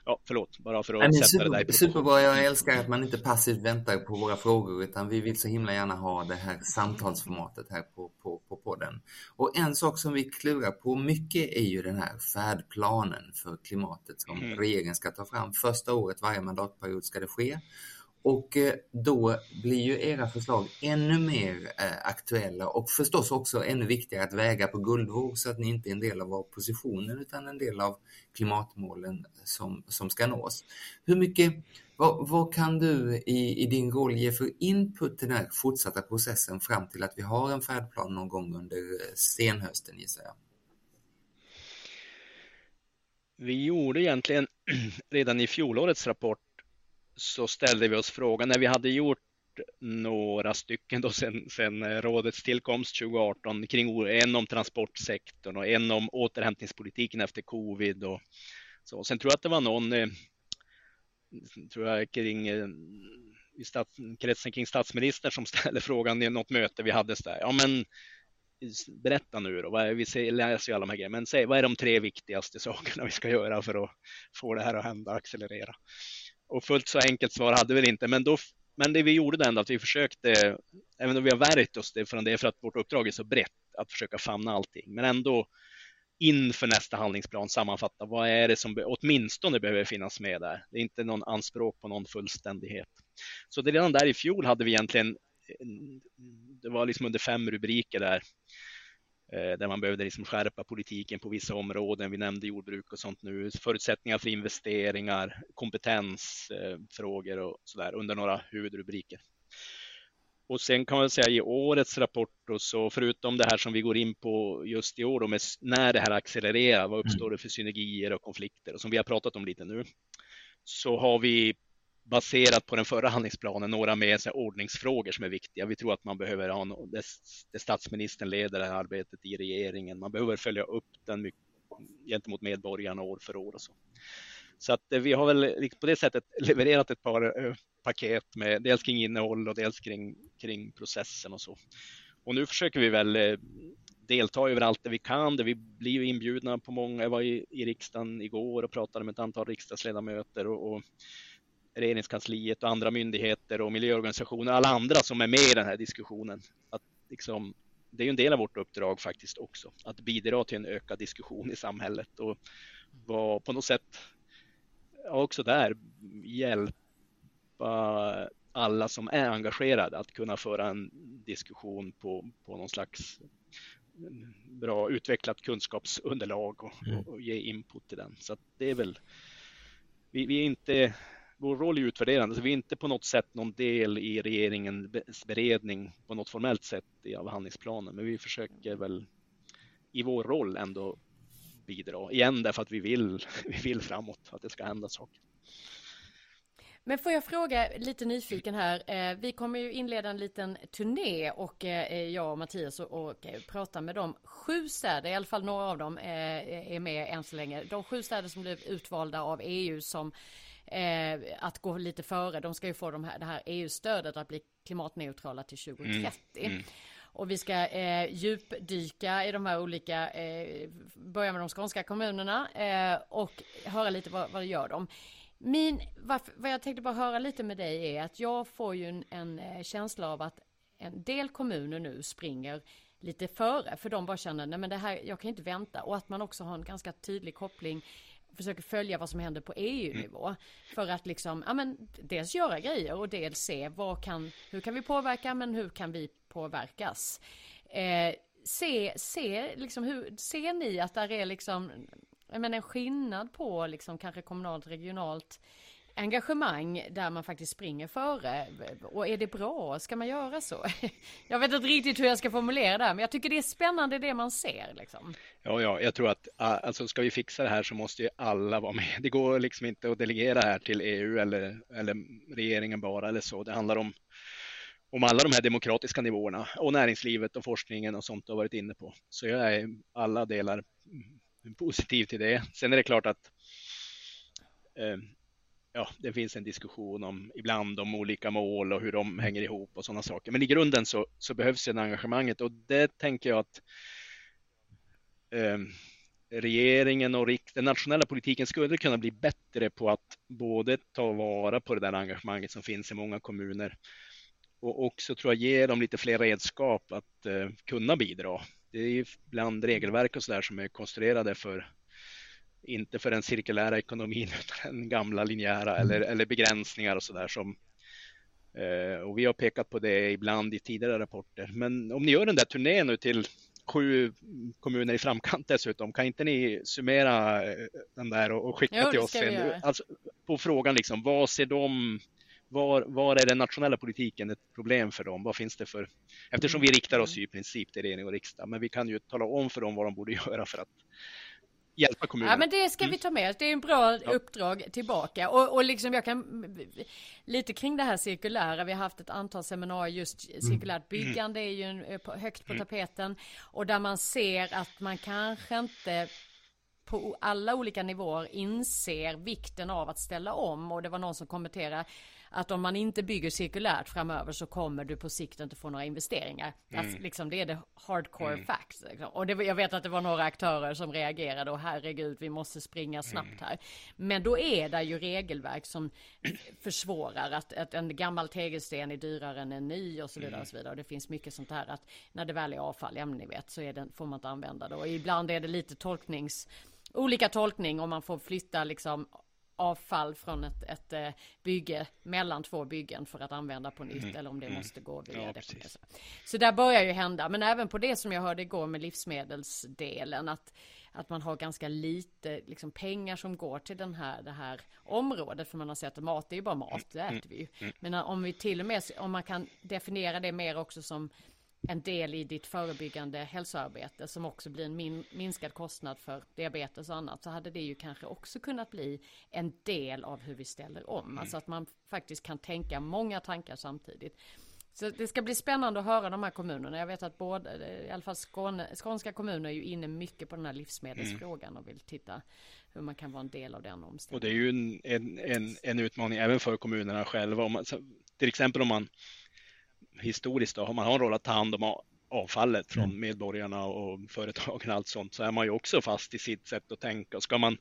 ja, förlåt, bara för att Nej, sätta super, det där i Superbra, jag älskar att man inte passivt väntar på våra frågor utan vi vill så himla gärna ha det här samtalsformatet här på, på, på podden. Och en sak som vi klurar på mycket är ju den här färdplanen för klimatet som mm. regeringen ska ta fram. Första året varje mandatperiod ska det ske. Och eh, då blir ju era förslag ännu mer eh, aktuella och förstås också ännu viktigare att väga på guldvåg så att ni inte är en del av oppositionen utan en del av klimatmålen som, som ska nås. Hur mycket, vad, vad kan du i, i, din roll ge för input till den här fortsatta processen fram till att vi har en färdplan någon gång under eh, senhösten gissar jag? Vi gjorde egentligen redan i fjolårets rapport så ställde vi oss frågan när vi hade gjort några stycken då sen, sen eh, rådets tillkomst 2018 kring en om transportsektorn och en om återhämtningspolitiken efter covid och så. Sen tror jag att det var någon, eh, tror jag kring eh, i stats, kretsen kring statsministern som ställde frågan i något möte vi hade så där. Ja, men berätta nu då, vad är, vi läser ju alla de här grejerna, men säg vad är de tre viktigaste sakerna vi ska göra för att få det här att hända, accelerera? Och fullt så enkelt svar hade vi inte, men, då, men det vi gjorde det ändå att vi försökte, även om vi har värjt oss det från det för att vårt uppdrag är så brett, att försöka famna allting, men ändå inför nästa handlingsplan sammanfatta vad är det som åtminstone behöver finnas med där. Det är inte någon anspråk på någon fullständighet. Så det redan där i fjol hade vi egentligen, eh, det var liksom under fem rubriker där, där man behövde liksom skärpa politiken på vissa områden. Vi nämnde jordbruk och sånt nu. Förutsättningar för investeringar, kompetensfrågor och så där under några huvudrubriker. Och sen kan man säga i årets rapport och så förutom det här som vi går in på just i år då med när det här accelererar, vad uppstår det för synergier och konflikter och som vi har pratat om lite nu, så har vi baserat på den förra handlingsplanen några mer så ordningsfrågor som är viktiga. Vi tror att man behöver ha no, det, det statsministern leder det här arbetet i regeringen. Man behöver följa upp den mycket, gentemot medborgarna år för år och så. Så att eh, vi har väl på det sättet levererat ett par eh, paket med dels kring innehåll och dels kring, kring processen och så. Och nu försöker vi väl eh, delta överallt där vi kan. Där vi blir inbjudna på många. Jag var i, i riksdagen igår och pratade med ett antal riksdagsledamöter och, och regeringskansliet och andra myndigheter och miljöorganisationer, alla andra som är med i den här diskussionen. Att liksom, det är en del av vårt uppdrag faktiskt också, att bidra till en ökad diskussion i samhället och vara på något sätt också där hjälpa alla som är engagerade att kunna föra en diskussion på, på någon slags bra utvecklat kunskapsunderlag och, mm. och ge input till den. Så det är väl, vi, vi, är inte vår roll är utvärderande, så vi är inte på något sätt någon del i regeringens beredning på något formellt sätt av handlingsplanen, men vi försöker väl i vår roll ändå bidra. Igen därför att vi vill, vi vill framåt, att det ska hända saker. Men får jag fråga lite nyfiken här. Eh, vi kommer ju inleda en liten turné och eh, eh, jag och Mattias och, och prata med de sju städer, i alla fall några av dem är med än så länge. De sju städer som blev utvalda av EU som att gå lite före. De ska ju få de här, det här EU-stödet att bli klimatneutrala till 2030. Mm. Mm. Och vi ska eh, djupdyka i de här olika, eh, börja med de skånska kommunerna eh, och höra lite vad, vad gör de. Min, varför, vad jag tänkte bara höra lite med dig är att jag får ju en, en eh, känsla av att en del kommuner nu springer lite före för de bara känner nej men det här, jag kan inte vänta och att man också har en ganska tydlig koppling försöker följa vad som händer på EU-nivå. Mm. För att liksom, ja men dels göra grejer och dels se vad kan, hur kan vi påverka men hur kan vi påverkas? Eh, se, se liksom hur, ser ni att där är liksom men en skillnad på liksom kanske kommunalt, regionalt engagemang där man faktiskt springer före. Och är det bra? Ska man göra så? Jag vet inte riktigt hur jag ska formulera det här, men jag tycker det är spännande det man ser. Liksom. Ja, ja, jag tror att alltså, ska vi fixa det här så måste ju alla vara med. Det går liksom inte att delegera här till EU eller, eller regeringen bara eller så. Det handlar om om alla de här demokratiska nivåerna och näringslivet och forskningen och sånt du har varit inne på. Så jag är alla delar positiv till det. Sen är det klart att eh, ja, det finns en diskussion om ibland om olika mål och hur de hänger ihop och sådana saker. Men i grunden så, så behövs det engagemanget och det tänker jag att eh, regeringen och den nationella politiken skulle kunna bli bättre på att både ta vara på det där engagemanget som finns i många kommuner och också tror jag ge dem lite fler redskap att eh, kunna bidra det är ju bland regelverk och så där som är konstruerade för inte för den cirkulära ekonomin utan den gamla linjära eller, mm. eller begränsningar och så där som eh, och vi har pekat på det ibland i tidigare rapporter. Men om ni gör den där turnén nu till sju kommuner i framkant dessutom, kan inte ni summera eh, den där och, skicka jo, till oss sen? Alltså, på frågan liksom, vad ser de var, var är den nationella politiken ett problem för dem? Vad finns det för... Eftersom vi riktar oss i princip till regering och riksdag, men vi kan ju tala om för dem vad de borde göra för att hjälpa kommunerna. Ja men det ska vi ta med oss. Det är en bra ja. uppdrag tillbaka. Och, och liksom jag kan lite kring det här cirkulära. Vi har haft ett antal seminarier just mm. cirkulärt byggande är ju en, högt på mm. tapeten. Och där man ser att man kanske inte på alla olika nivåer inser vikten av att ställa om. Och det var någon som kommenterade att om man inte bygger cirkulärt framöver så kommer du på sikt inte få några investeringar. Mm. Alltså, liksom, det är det hardcore mm. facts. Liksom. Och det, jag vet att det var några aktörer som reagerade och herregud vi måste springa snabbt mm. här. Men då är det ju regelverk som försvårar att, att en gammal tegelsten är dyrare än en ny och så vidare. Och så vidare. Och det finns mycket sånt här att när det väl är avfall, ja men ni vet, så är det, får man inte använda det. Och ibland är det lite tolknings olika tolkning om man får flytta liksom avfall från ett, ett eh, bygge mellan två byggen för att använda på nytt mm. eller om det mm. måste gå via ja, det. Så där börjar ju hända, men även på det som jag hörde igår med livsmedelsdelen att att man har ganska lite liksom, pengar som går till den här, det här området. För man har sett att mat är ju bara mat, det äter vi ju. Men om vi till och med, om man kan definiera det mer också som en del i ditt förebyggande hälsoarbete som också blir en min, minskad kostnad för diabetes och annat så hade det ju kanske också kunnat bli en del av hur vi ställer om. Mm. Alltså att man faktiskt kan tänka många tankar samtidigt. Så det ska bli spännande att höra de här kommunerna. Jag vet att både, i alla fall Skåne, skånska kommuner är ju inne mycket på den här livsmedelsfrågan och vill titta hur man kan vara en del av den omställningen. Och det är ju en, en, en, en utmaning även för kommunerna själva. Om man, till exempel om man historiskt då, om man har en roll att ta hand om avfallet från mm. medborgarna och företagen och allt sånt så är man ju också fast i sitt sätt att tänka. Ska man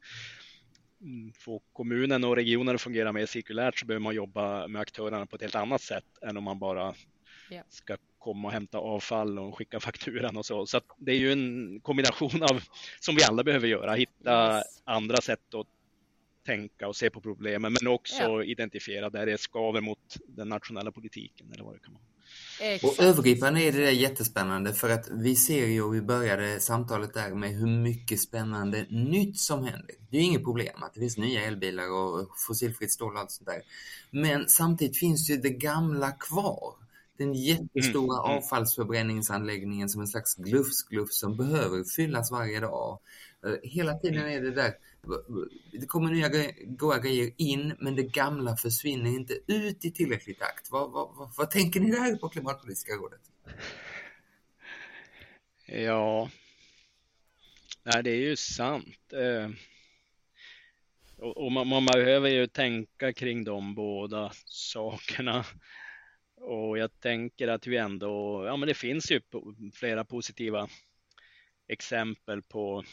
mm, få kommunen och regionen att fungera mer cirkulärt så behöver man jobba med aktörerna på ett helt annat sätt än om man bara ska komma och hämta avfall och skicka fakturan och så. Så det är ju en kombination av som vi alla behöver göra, hitta yes. andra sätt att tänka och se på problemen men också ja. identifiera där det skaver mot den nationella politiken eller vad det kan vara. Exakt. Och övergripande är det där jättespännande för att vi ser ju, och vi började samtalet där med hur mycket spännande nytt som händer. Det är inget problem att det finns nya elbilar och fossilfritt stål och allt sånt där. Men samtidigt finns ju det gamla kvar. Den jättestora mm. mm. avfallsförbränningsanläggningen som en slags glufs-glufs som behöver fyllas varje dag. Eh, hela tiden är det där det kommer nya goda grejer in men det gamla försvinner inte ut i tillräcklig takt. Vad, vad, vad, vad tänker ni där på Klimatpolitiska rådet? Ja, Nej, det är ju sant. Eh, och man, man behöver ju tänka kring de båda sakerna. Och jag tänker att vi ändå, ja men det finns ju flera positiva exempel på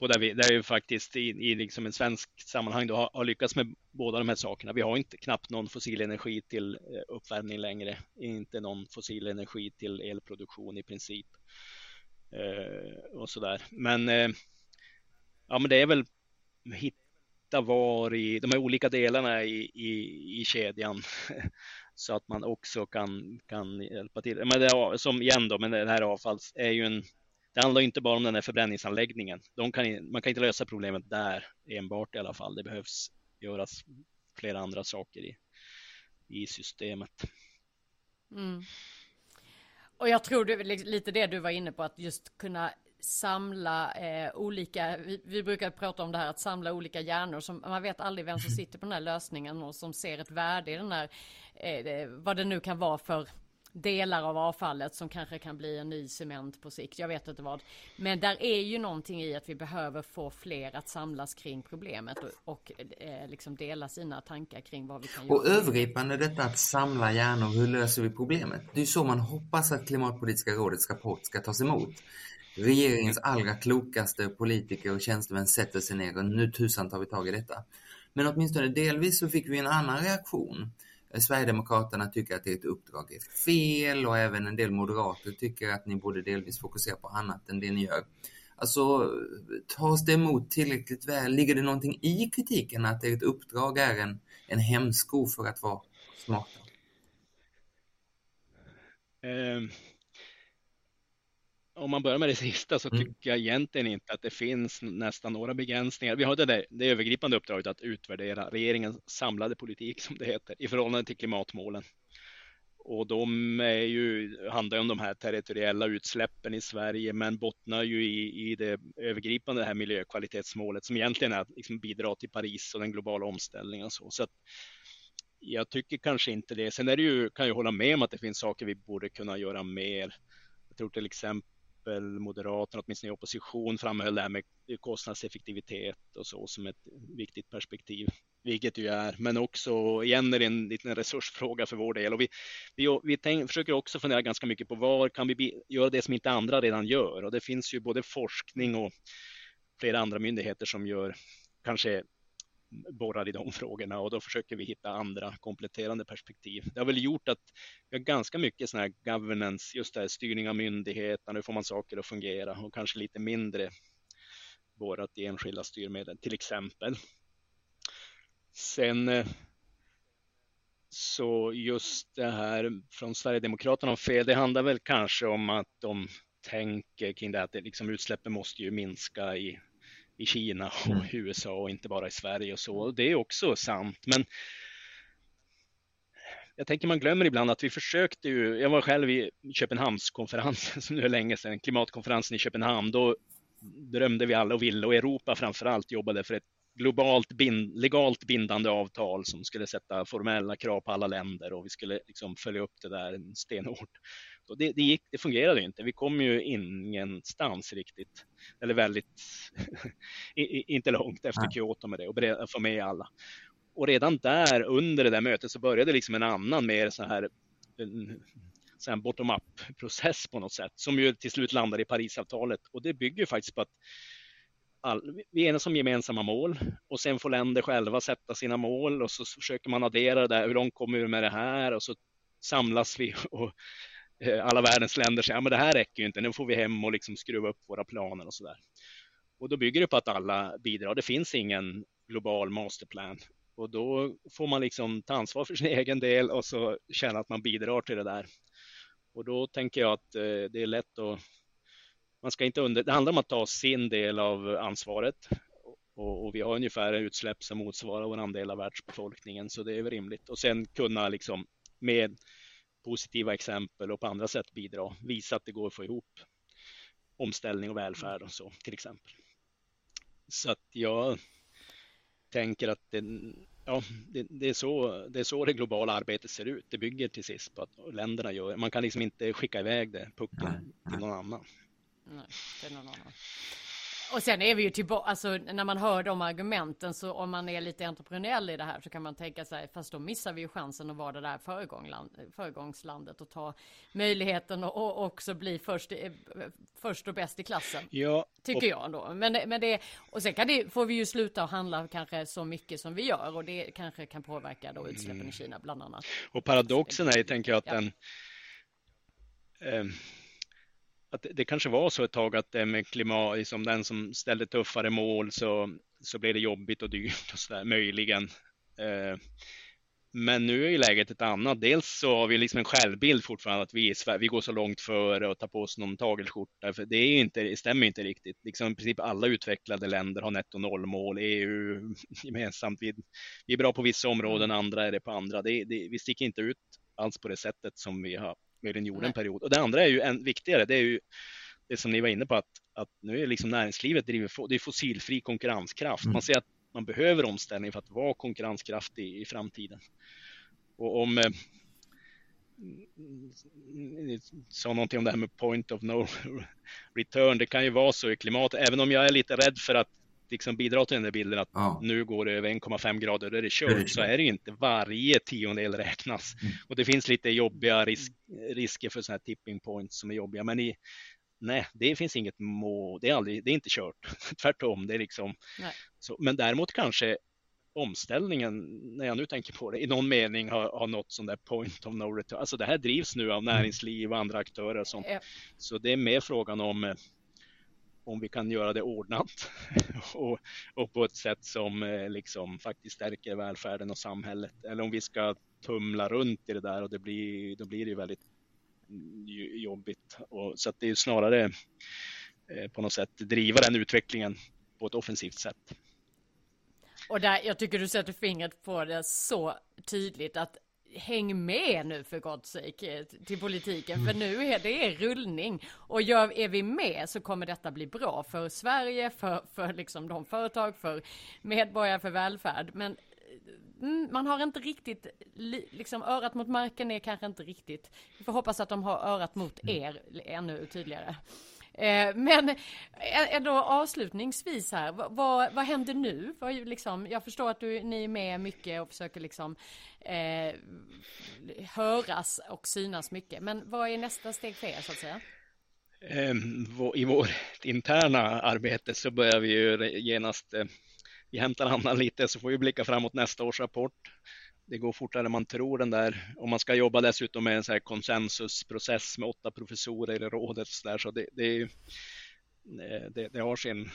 på där vi, där vi faktiskt i, i liksom en svensk sammanhang då har, har, lyckats med båda de här sakerna. Vi har inte knappt någon fossil energi till eh, uppvärmning längre, inte någon fossil energi till elproduktion i princip. Eh, och sådär. Men, eh, ja, men det är väl hitta var i de här olika delarna i, i, i kedjan så att man också kan, kan hjälpa till. Men det, som igen då, men det här avfalls är ju en det handlar inte bara om den här förbränningsanläggningen. De kan, man kan inte lösa problemet där enbart i alla fall. Det behövs göras flera andra saker i, i systemet. Mm. Och jag tror det är lite det du var inne på, att just kunna samla eh, olika, vi, vi, brukar prata om det här att samla olika hjärnor som man vet aldrig vem som sitter på den här lösningen och som ser ett värde i den här, eh, vad det nu kan vara för delar av avfallet som kanske kan bli en ny cement på sikt. Jag vet inte vad. Men där är ju någonting i att vi behöver få fler att samlas kring problemet och, och eh, liksom dela sina tankar kring vad vi kan göra. Och övergripande detta att samla hjärnor, hur löser vi problemet? Det är ju så man hoppas att Klimatpolitiska rådets rapport ska tas emot. Regeringens allra klokaste politiker och tjänstemän sätter sig ner och nu tusan tar vi tag i detta. Men åtminstone delvis så fick vi en annan reaktion. Sverigedemokraterna tycker att ert uppdrag är fel och även en del moderater tycker att ni borde delvis fokusera på annat än det ni gör. Alltså, tas det emot tillräckligt väl? Ligger det någonting i kritiken att ert uppdrag är en, en hämsko för att vara smarta? Um om man börjar med det sista så mm. tycker jag egentligen inte att det finns nästan några begränsningar. Vi har det, där, det övergripande uppdraget att utvärdera regeringens samlade politik som det heter i förhållande till klimatmålen. Och de är ju, handlar om de här territoriella utsläppen i Sverige men bottnar ju i, i det övergripande det här miljökvalitetsmålet som egentligen är att liksom bidra till Paris och den globala omställningen. Och så. så att, jag tycker kanske inte det. Sen är det ju, kan jag hålla med om att det finns saker vi borde kunna göra mer. Jag tror till exempel exempel Moderaterna, åtminstone i opposition, framhöll det här med kostnadseffektivitet och så som ett viktigt perspektiv, vilket ju är, men också igen är det en liten resursfråga för vår del. Och vi, vi, vi tänk, försöker också fundera ganska mycket på var kan vi göra det som inte andra redan gör. Och det finns ju både forskning och flera andra myndigheter som gör kanske borrar i de frågorna och då försöker vi hitta andra kompletterande perspektiv. Det har väl gjort att vi har ganska mycket sån här governance, just det här styrning av myndigheterna, hur får man saker att fungera och kanske lite mindre borrat i enskilda styrmedel till exempel. Sen eh, så just det här från Sverigedemokraterna om fel, det handlar väl kanske om att de tänker kring det att det liksom utsläppen måste ju minska i i Kina och mm. USA och inte bara i Sverige och så. Det är också sant. Men jag tänker man glömmer ibland att vi försökte ju, jag var själv i Köpenhamnskonferensen som nu är länge sedan, klimatkonferensen i Köpenhamn, då drömde vi alla och ville och Europa framför allt jobbade för ett globalt bind, legalt bindande avtal som skulle sätta formella krav på alla länder och vi skulle liksom följa upp det där stenhårt. Och det, det, gick, det fungerade inte. Vi kom ju ingenstans riktigt, eller väldigt, inte långt efter Kyoto med det och få med alla. Och redan där under det där mötet så började liksom en annan mer så här en bottom-up process på något sätt som ju till slut landar i Parisavtalet. Och det bygger faktiskt på att all, vi enas om gemensamma mål och sen får länder själva sätta sina mål och så försöker man addera det där, hur långt kommer vi med det här? Och så samlas vi och Eh, alla världens länder säger, ja men det här räcker ju inte, nu får vi hem och liksom skruva upp våra planer och så där. Och då bygger det på att alla bidrar. Det finns ingen global masterplan och då får man liksom ta ansvar för sin egen del och så känna att man bidrar till det där. Och då tänker jag att eh, det är lätt att man ska inte under, det handlar om att ta sin del av ansvaret och, och vi har ungefär utsläpp som motsvarar vår andel av världsbefolkningen så det är väl rimligt och sen kunna liksom med positiva exempel och på andra sätt bidra, visa att det går att få ihop omställning och välfärd och så till exempel. Så att jag tänker att det, ja, det, det, är så, det är så det globala arbetet ser ut. Det bygger till sist på att länderna gör, man kan liksom inte skicka iväg det, pucken, till någon annan. Nej, till någon annan. Och sen är vi ju tillbaka, alltså när man hör de argumenten så om man är lite entreprenöriell i det här så kan man tänka sig, fast då missar vi ju chansen att vara det där föregångslandet och ta möjligheten och, och också bli först, först och bäst i klassen. Ja. Tycker och... jag ändå. Men, men det, och sen kan det, får vi ju sluta handla kanske så mycket som vi gör och det kanske kan påverka då utsläppen mm. i Kina bland annat. Och paradoxen är, tänker jag, att ja. den eh, att det, kanske var så ett tag att det med klimat, liksom den som ställde tuffare mål så, så blev det jobbigt och dyrt och så där, möjligen. Eh, men nu är ju läget ett annat. Dels så har vi liksom en självbild fortfarande att vi, vi går så långt före och tar på oss någon tagelskjorta. För det, är inte, det stämmer inte riktigt. Liksom I princip alla utvecklade länder har netto nollmål. EU gemensamt. Vi, vi är bra på vissa områden, andra är det på andra. Det, det, vi sticker inte ut alls på det sättet som vi har möjligen gjorde en period. Och det andra är ju än viktigare, det är ju det som ni var inne på, att, att nu är liksom näringslivet driver, det är fossilfri konkurrenskraft. Mm. Man ser att man behöver omställning för att vara konkurrenskraftig i, framtiden. Och om eh, ni sa någonting om det här med point of no return. Det kan ju vara så i klimatet, även om jag är lite rädd för att liksom bidra till den där bilden att ja. nu går det över 1,5 grader, då är det kört, så är det ju inte. Varje tiondel räknas. Mm. Och det finns lite jobbiga risk, risker för sådana här tipping points som är jobbiga, men i, nej, det finns inget mål, det är, aldrig, det är inte kört. Tvärtom, det är liksom så, men däremot kanske omställningen, när jag nu tänker på det, i någon mening har, har nått sån där point of no return. Alltså det här drivs nu av mm. näringsliv och andra aktörer och sånt. Ja. Så det är mer frågan om eh, om vi kan göra det ordnat och, och, på ett sätt som eh, liksom faktiskt stärker välfärden och samhället. Eller om vi ska tumla runt i det där och det blir, då blir det ju väldigt jobbigt. Och, så att det är snarare eh, på något sätt driva den utvecklingen på ett offensivt sätt. Och där, jag tycker du sätter fingret på det så tydligt att häng med nu för gott sake till politiken för nu är det rullning och gör, är vi med så kommer detta bli bra för Sverige, för, för liksom de företag, för medborgare, för välfärd. Men mm, man har inte riktigt, liksom örat mot marken är kanske inte riktigt. Vi får hoppas att de har örat mot er ännu tydligare. Eh, men ändå avslutningsvis här, vad, vad, händer nu? Vad, liksom, jag förstår att du, ni är med mycket och försöker liksom eh, höras och synas mycket. Men vad är nästa steg för er så att säga? Ehm, I vårt interna arbete så börjar vi ju genast, eh, vi hämtar andan lite så får vi blicka framåt nästa års rapport det går fortare än man tror den där. Och man ska jobba dessutom med en så här konsensusprocess med åtta professorer i rådet. Så, där, så det, det, det, det har sin,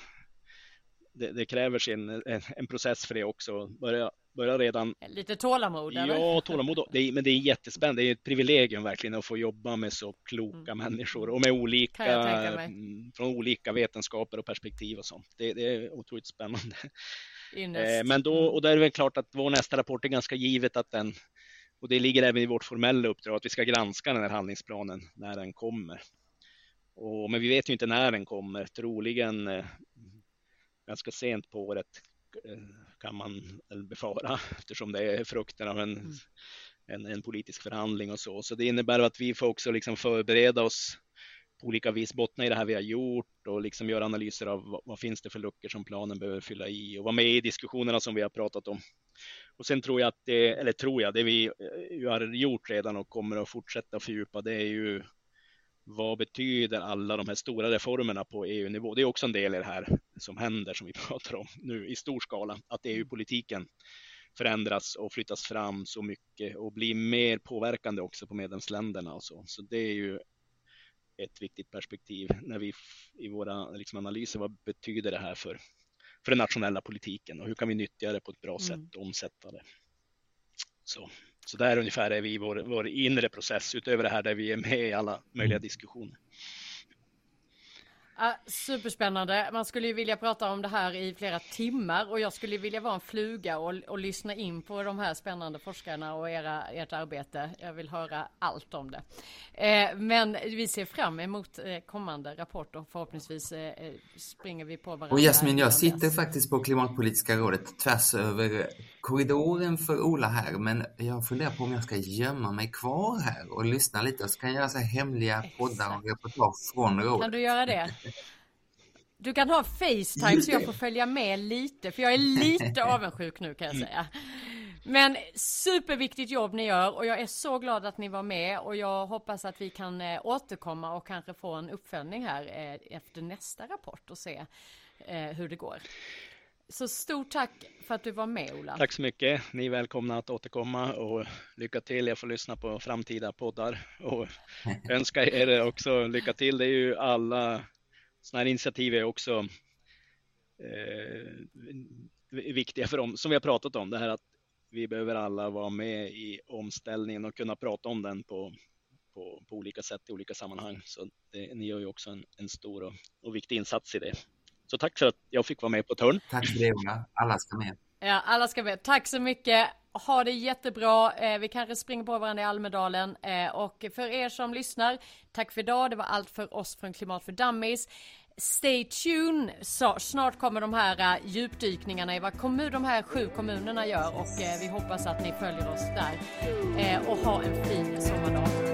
det, det, kräver sin, en, en, process för det också. Börja, börja redan... Lite tålamod? Eller? Ja, tålamod. Det är, men det är jättespännande. Det är ett privilegium verkligen att få jobba med så kloka mm. människor och med olika, mm, från olika vetenskaper och perspektiv och sånt. Det, det är otroligt spännande. Eh, men då, och då är det väl klart att vår nästa rapport är ganska givet att den, och det ligger även i vårt formella uppdrag, att vi ska granska den här handlingsplanen när den kommer. Och, men vi vet ju inte när den kommer, troligen eh, ganska sent på året eh, kan man befara eftersom det är frukten av en, mm. en, en, politisk förhandling och så. Så det innebär att vi får också liksom förbereda oss på olika vis bottna i det här vi har gjort och liksom göra analyser av vad, vad, finns det för luckor som planen behöver fylla i och vara med i diskussionerna som vi har pratat om. Och sen tror jag att det, eller tror jag, det vi eh, har gjort redan och kommer att fortsätta fördjupa, det är ju vad betyder alla de här stora reformerna på EU-nivå? Det är också en del i det här som händer som vi pratar om nu i stor skala, att EU-politiken förändras och flyttas fram så mycket och blir mer påverkande också på medlemsländerna och så. Så det är ju ett viktigt perspektiv när vi i våra liksom, analyser, vad betyder det här för, för den nationella politiken och hur kan vi nyttja det på ett bra mm. sätt och omsätta det? Så, så där ungefär är vi i vår, vår inre process utöver det här där vi är med i alla möjliga diskussioner. Ja, superspännande. Man skulle ju vilja prata om det här i flera timmar och jag skulle vilja vara en fluga och, och lyssna in på de här spännande forskarna och era, ert arbete. Jag vill höra allt om det. Eh, men vi ser fram emot eh, kommande rapport och förhoppningsvis eh, eh springer vi på varandra. Och Jasmin, jag sitter faktiskt på Klimatpolitiska rådet tvärs över korridoren för Ola här, men jag funderar på om jag ska gömma mig kvar här och lyssna lite och så kan jag göra så hemliga poddar och reportage från rådet. Kan du göra det? Du kan ha Facetime så jag får följa med lite, för jag är lite avundsjuk nu kan jag säga. Men superviktigt jobb ni gör och jag är så glad att ni var med och jag hoppas att vi kan eh, återkomma och kanske få en uppföljning här eh, efter nästa rapport och se eh, hur det går. Så stort tack för att du var med Ola. Tack så mycket. Ni är välkomna att återkomma och lycka till. Jag får lyssna på framtida poddar och önska er också lycka till. Det är ju alla sådana här initiativ är också eh, viktiga för dem, som vi har pratat om, det här att vi behöver alla vara med i omställningen och kunna prata om den på, på, på olika sätt i olika sammanhang. Så det, ni gör ju också en, en stor och, och, viktig insats i det. Så tack för att jag fick vara med på ett hörn. Tack för det Ola, alla ska med. Ja, alla ska med. Tack så mycket. Ha det jättebra. Eh, vi kanske springer på varandra i Almedalen. Eh, och för er som lyssnar, tack för idag. Det var allt för oss från Klimat för Dummies. Stay tuned! Så, snart kommer de här uh, djupdykningarna i vad kommun, de här sju kommunerna gör och uh, vi hoppas att ni följer oss där. Uh, och ha en fin sommardag.